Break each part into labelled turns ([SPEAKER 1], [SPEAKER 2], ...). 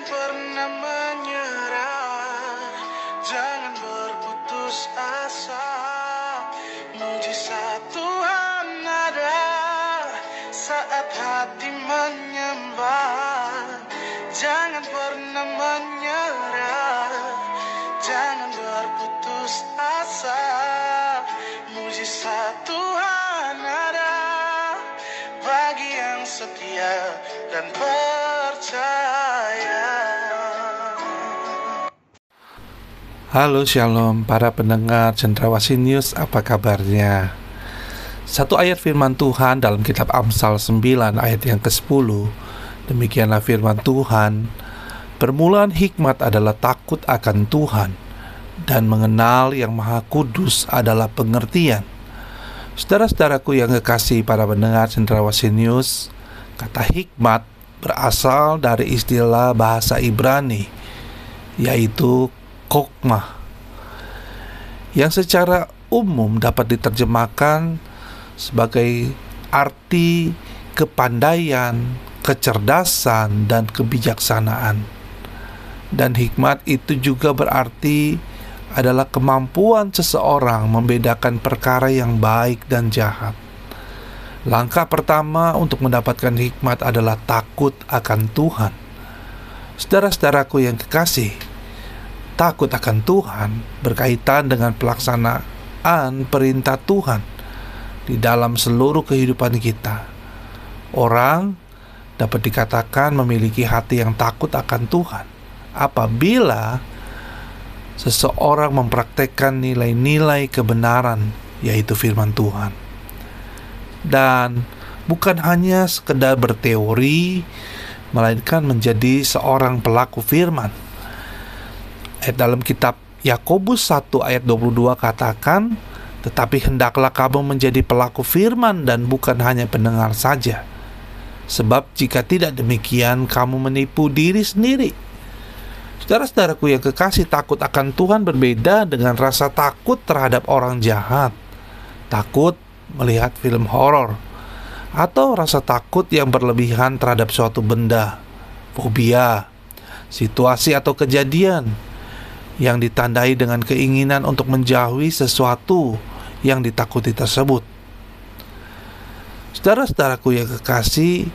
[SPEAKER 1] Jangan pernah menyerah, jangan berputus asa. Mujizat Tuhan ada saat hati menyembah. Jangan pernah menyerah, jangan berputus asa. Mujizat Tuhan ada bagi yang setia dan percaya.
[SPEAKER 2] Halo Shalom para pendengar Cendrawasih News apa kabarnya? Satu ayat firman Tuhan dalam kitab Amsal 9 ayat yang ke-10 Demikianlah firman Tuhan. Permulaan hikmat adalah takut akan Tuhan Dan mengenal yang maha kudus adalah pengertian. Saudara-saudaraku yang kekasih para pendengar Cendrawasih News Kata hikmat berasal dari istilah bahasa Ibrani Yaitu kokmah yang secara umum dapat diterjemahkan sebagai arti kepandaian, kecerdasan, dan kebijaksanaan. Dan hikmat itu juga berarti adalah kemampuan seseorang membedakan perkara yang baik dan jahat. Langkah pertama untuk mendapatkan hikmat adalah takut akan Tuhan. Saudara-saudaraku yang kekasih, takut akan Tuhan berkaitan dengan pelaksanaan perintah Tuhan di dalam seluruh kehidupan kita. Orang dapat dikatakan memiliki hati yang takut akan Tuhan apabila seseorang mempraktekkan nilai-nilai kebenaran yaitu firman Tuhan. Dan bukan hanya sekedar berteori melainkan menjadi seorang pelaku firman ayat dalam kitab Yakobus 1 ayat 22 katakan, "Tetapi hendaklah kamu menjadi pelaku firman dan bukan hanya pendengar saja. Sebab jika tidak demikian kamu menipu diri sendiri." Saudara-saudaraku yang kekasih takut akan Tuhan berbeda dengan rasa takut terhadap orang jahat. Takut melihat film horor atau rasa takut yang berlebihan terhadap suatu benda, fobia, situasi atau kejadian yang ditandai dengan keinginan untuk menjauhi sesuatu yang ditakuti tersebut. Saudara-saudaraku yang kekasih,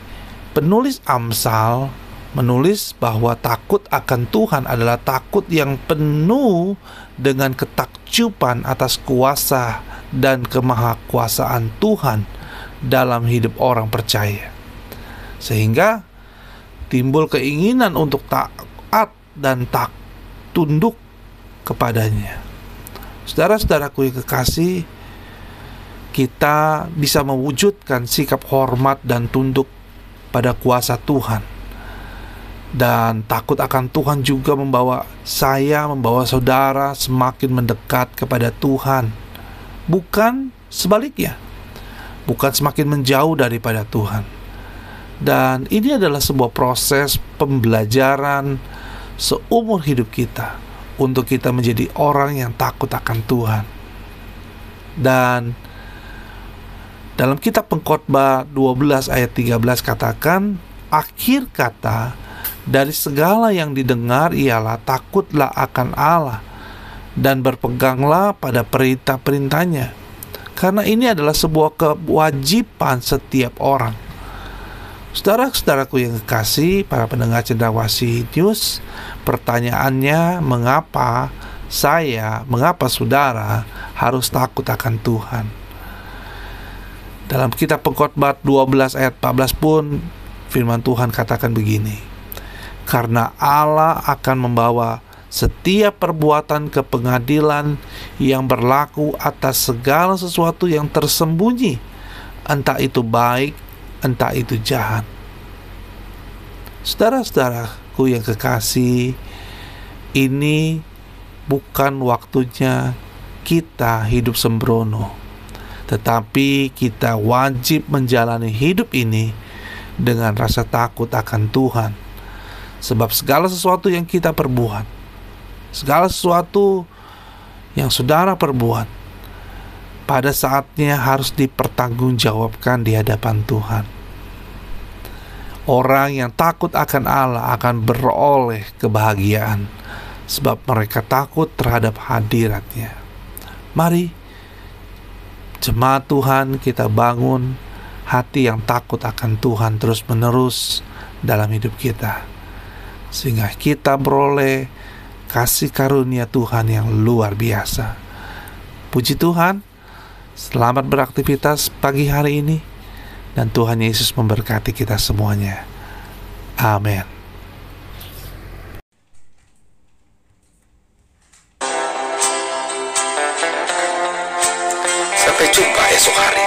[SPEAKER 2] penulis Amsal menulis bahwa takut akan Tuhan adalah takut yang penuh dengan ketakjuban atas kuasa dan kemahakuasaan Tuhan dalam hidup orang percaya. Sehingga timbul keinginan untuk taat dan tak tunduk kepadanya. Saudara-saudaraku yang kekasih, kita bisa mewujudkan sikap hormat dan tunduk pada kuasa Tuhan. Dan takut akan Tuhan juga membawa saya, membawa saudara semakin mendekat kepada Tuhan. Bukan sebaliknya. Bukan semakin menjauh daripada Tuhan. Dan ini adalah sebuah proses pembelajaran seumur hidup kita untuk kita menjadi orang yang takut akan Tuhan. Dan dalam kitab Pengkhotbah 12 ayat 13 katakan, akhir kata dari segala yang didengar ialah takutlah akan Allah dan berpeganglah pada perintah-perintahnya. Karena ini adalah sebuah kewajiban setiap orang. Saudara-saudaraku yang kekasih, para pendengar cendrawasih news, Pertanyaannya, mengapa saya, mengapa saudara harus takut akan Tuhan? Dalam kitab Pengkhotbah 12 ayat 14 pun firman Tuhan katakan begini. Karena Allah akan membawa setiap perbuatan ke pengadilan yang berlaku atas segala sesuatu yang tersembunyi, entah itu baik, entah itu jahat. Saudara-saudara, Saudaraku yang kekasih, ini bukan waktunya kita hidup sembrono, tetapi kita wajib menjalani hidup ini dengan rasa takut akan Tuhan. Sebab segala sesuatu yang kita perbuat, segala sesuatu yang saudara perbuat, pada saatnya harus dipertanggungjawabkan di hadapan Tuhan. Orang yang takut akan Allah akan beroleh kebahagiaan sebab mereka takut terhadap hadiratnya. Mari jemaat Tuhan kita bangun hati yang takut akan Tuhan terus-menerus dalam hidup kita. Sehingga kita beroleh kasih karunia Tuhan yang luar biasa. Puji Tuhan, selamat beraktivitas pagi hari ini dan Tuhan Yesus memberkati kita semuanya. Amin.
[SPEAKER 3] Sampai jumpa esok hari.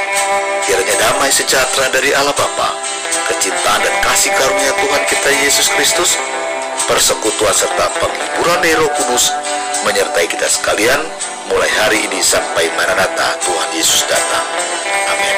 [SPEAKER 3] Kiranya damai sejahtera dari Allah Bapa, kecintaan dan kasih karunia Tuhan kita Yesus Kristus, persekutuan serta penghiburan Roh Kudus menyertai kita sekalian mulai hari ini sampai Maranatha Tuhan Yesus datang. Amin.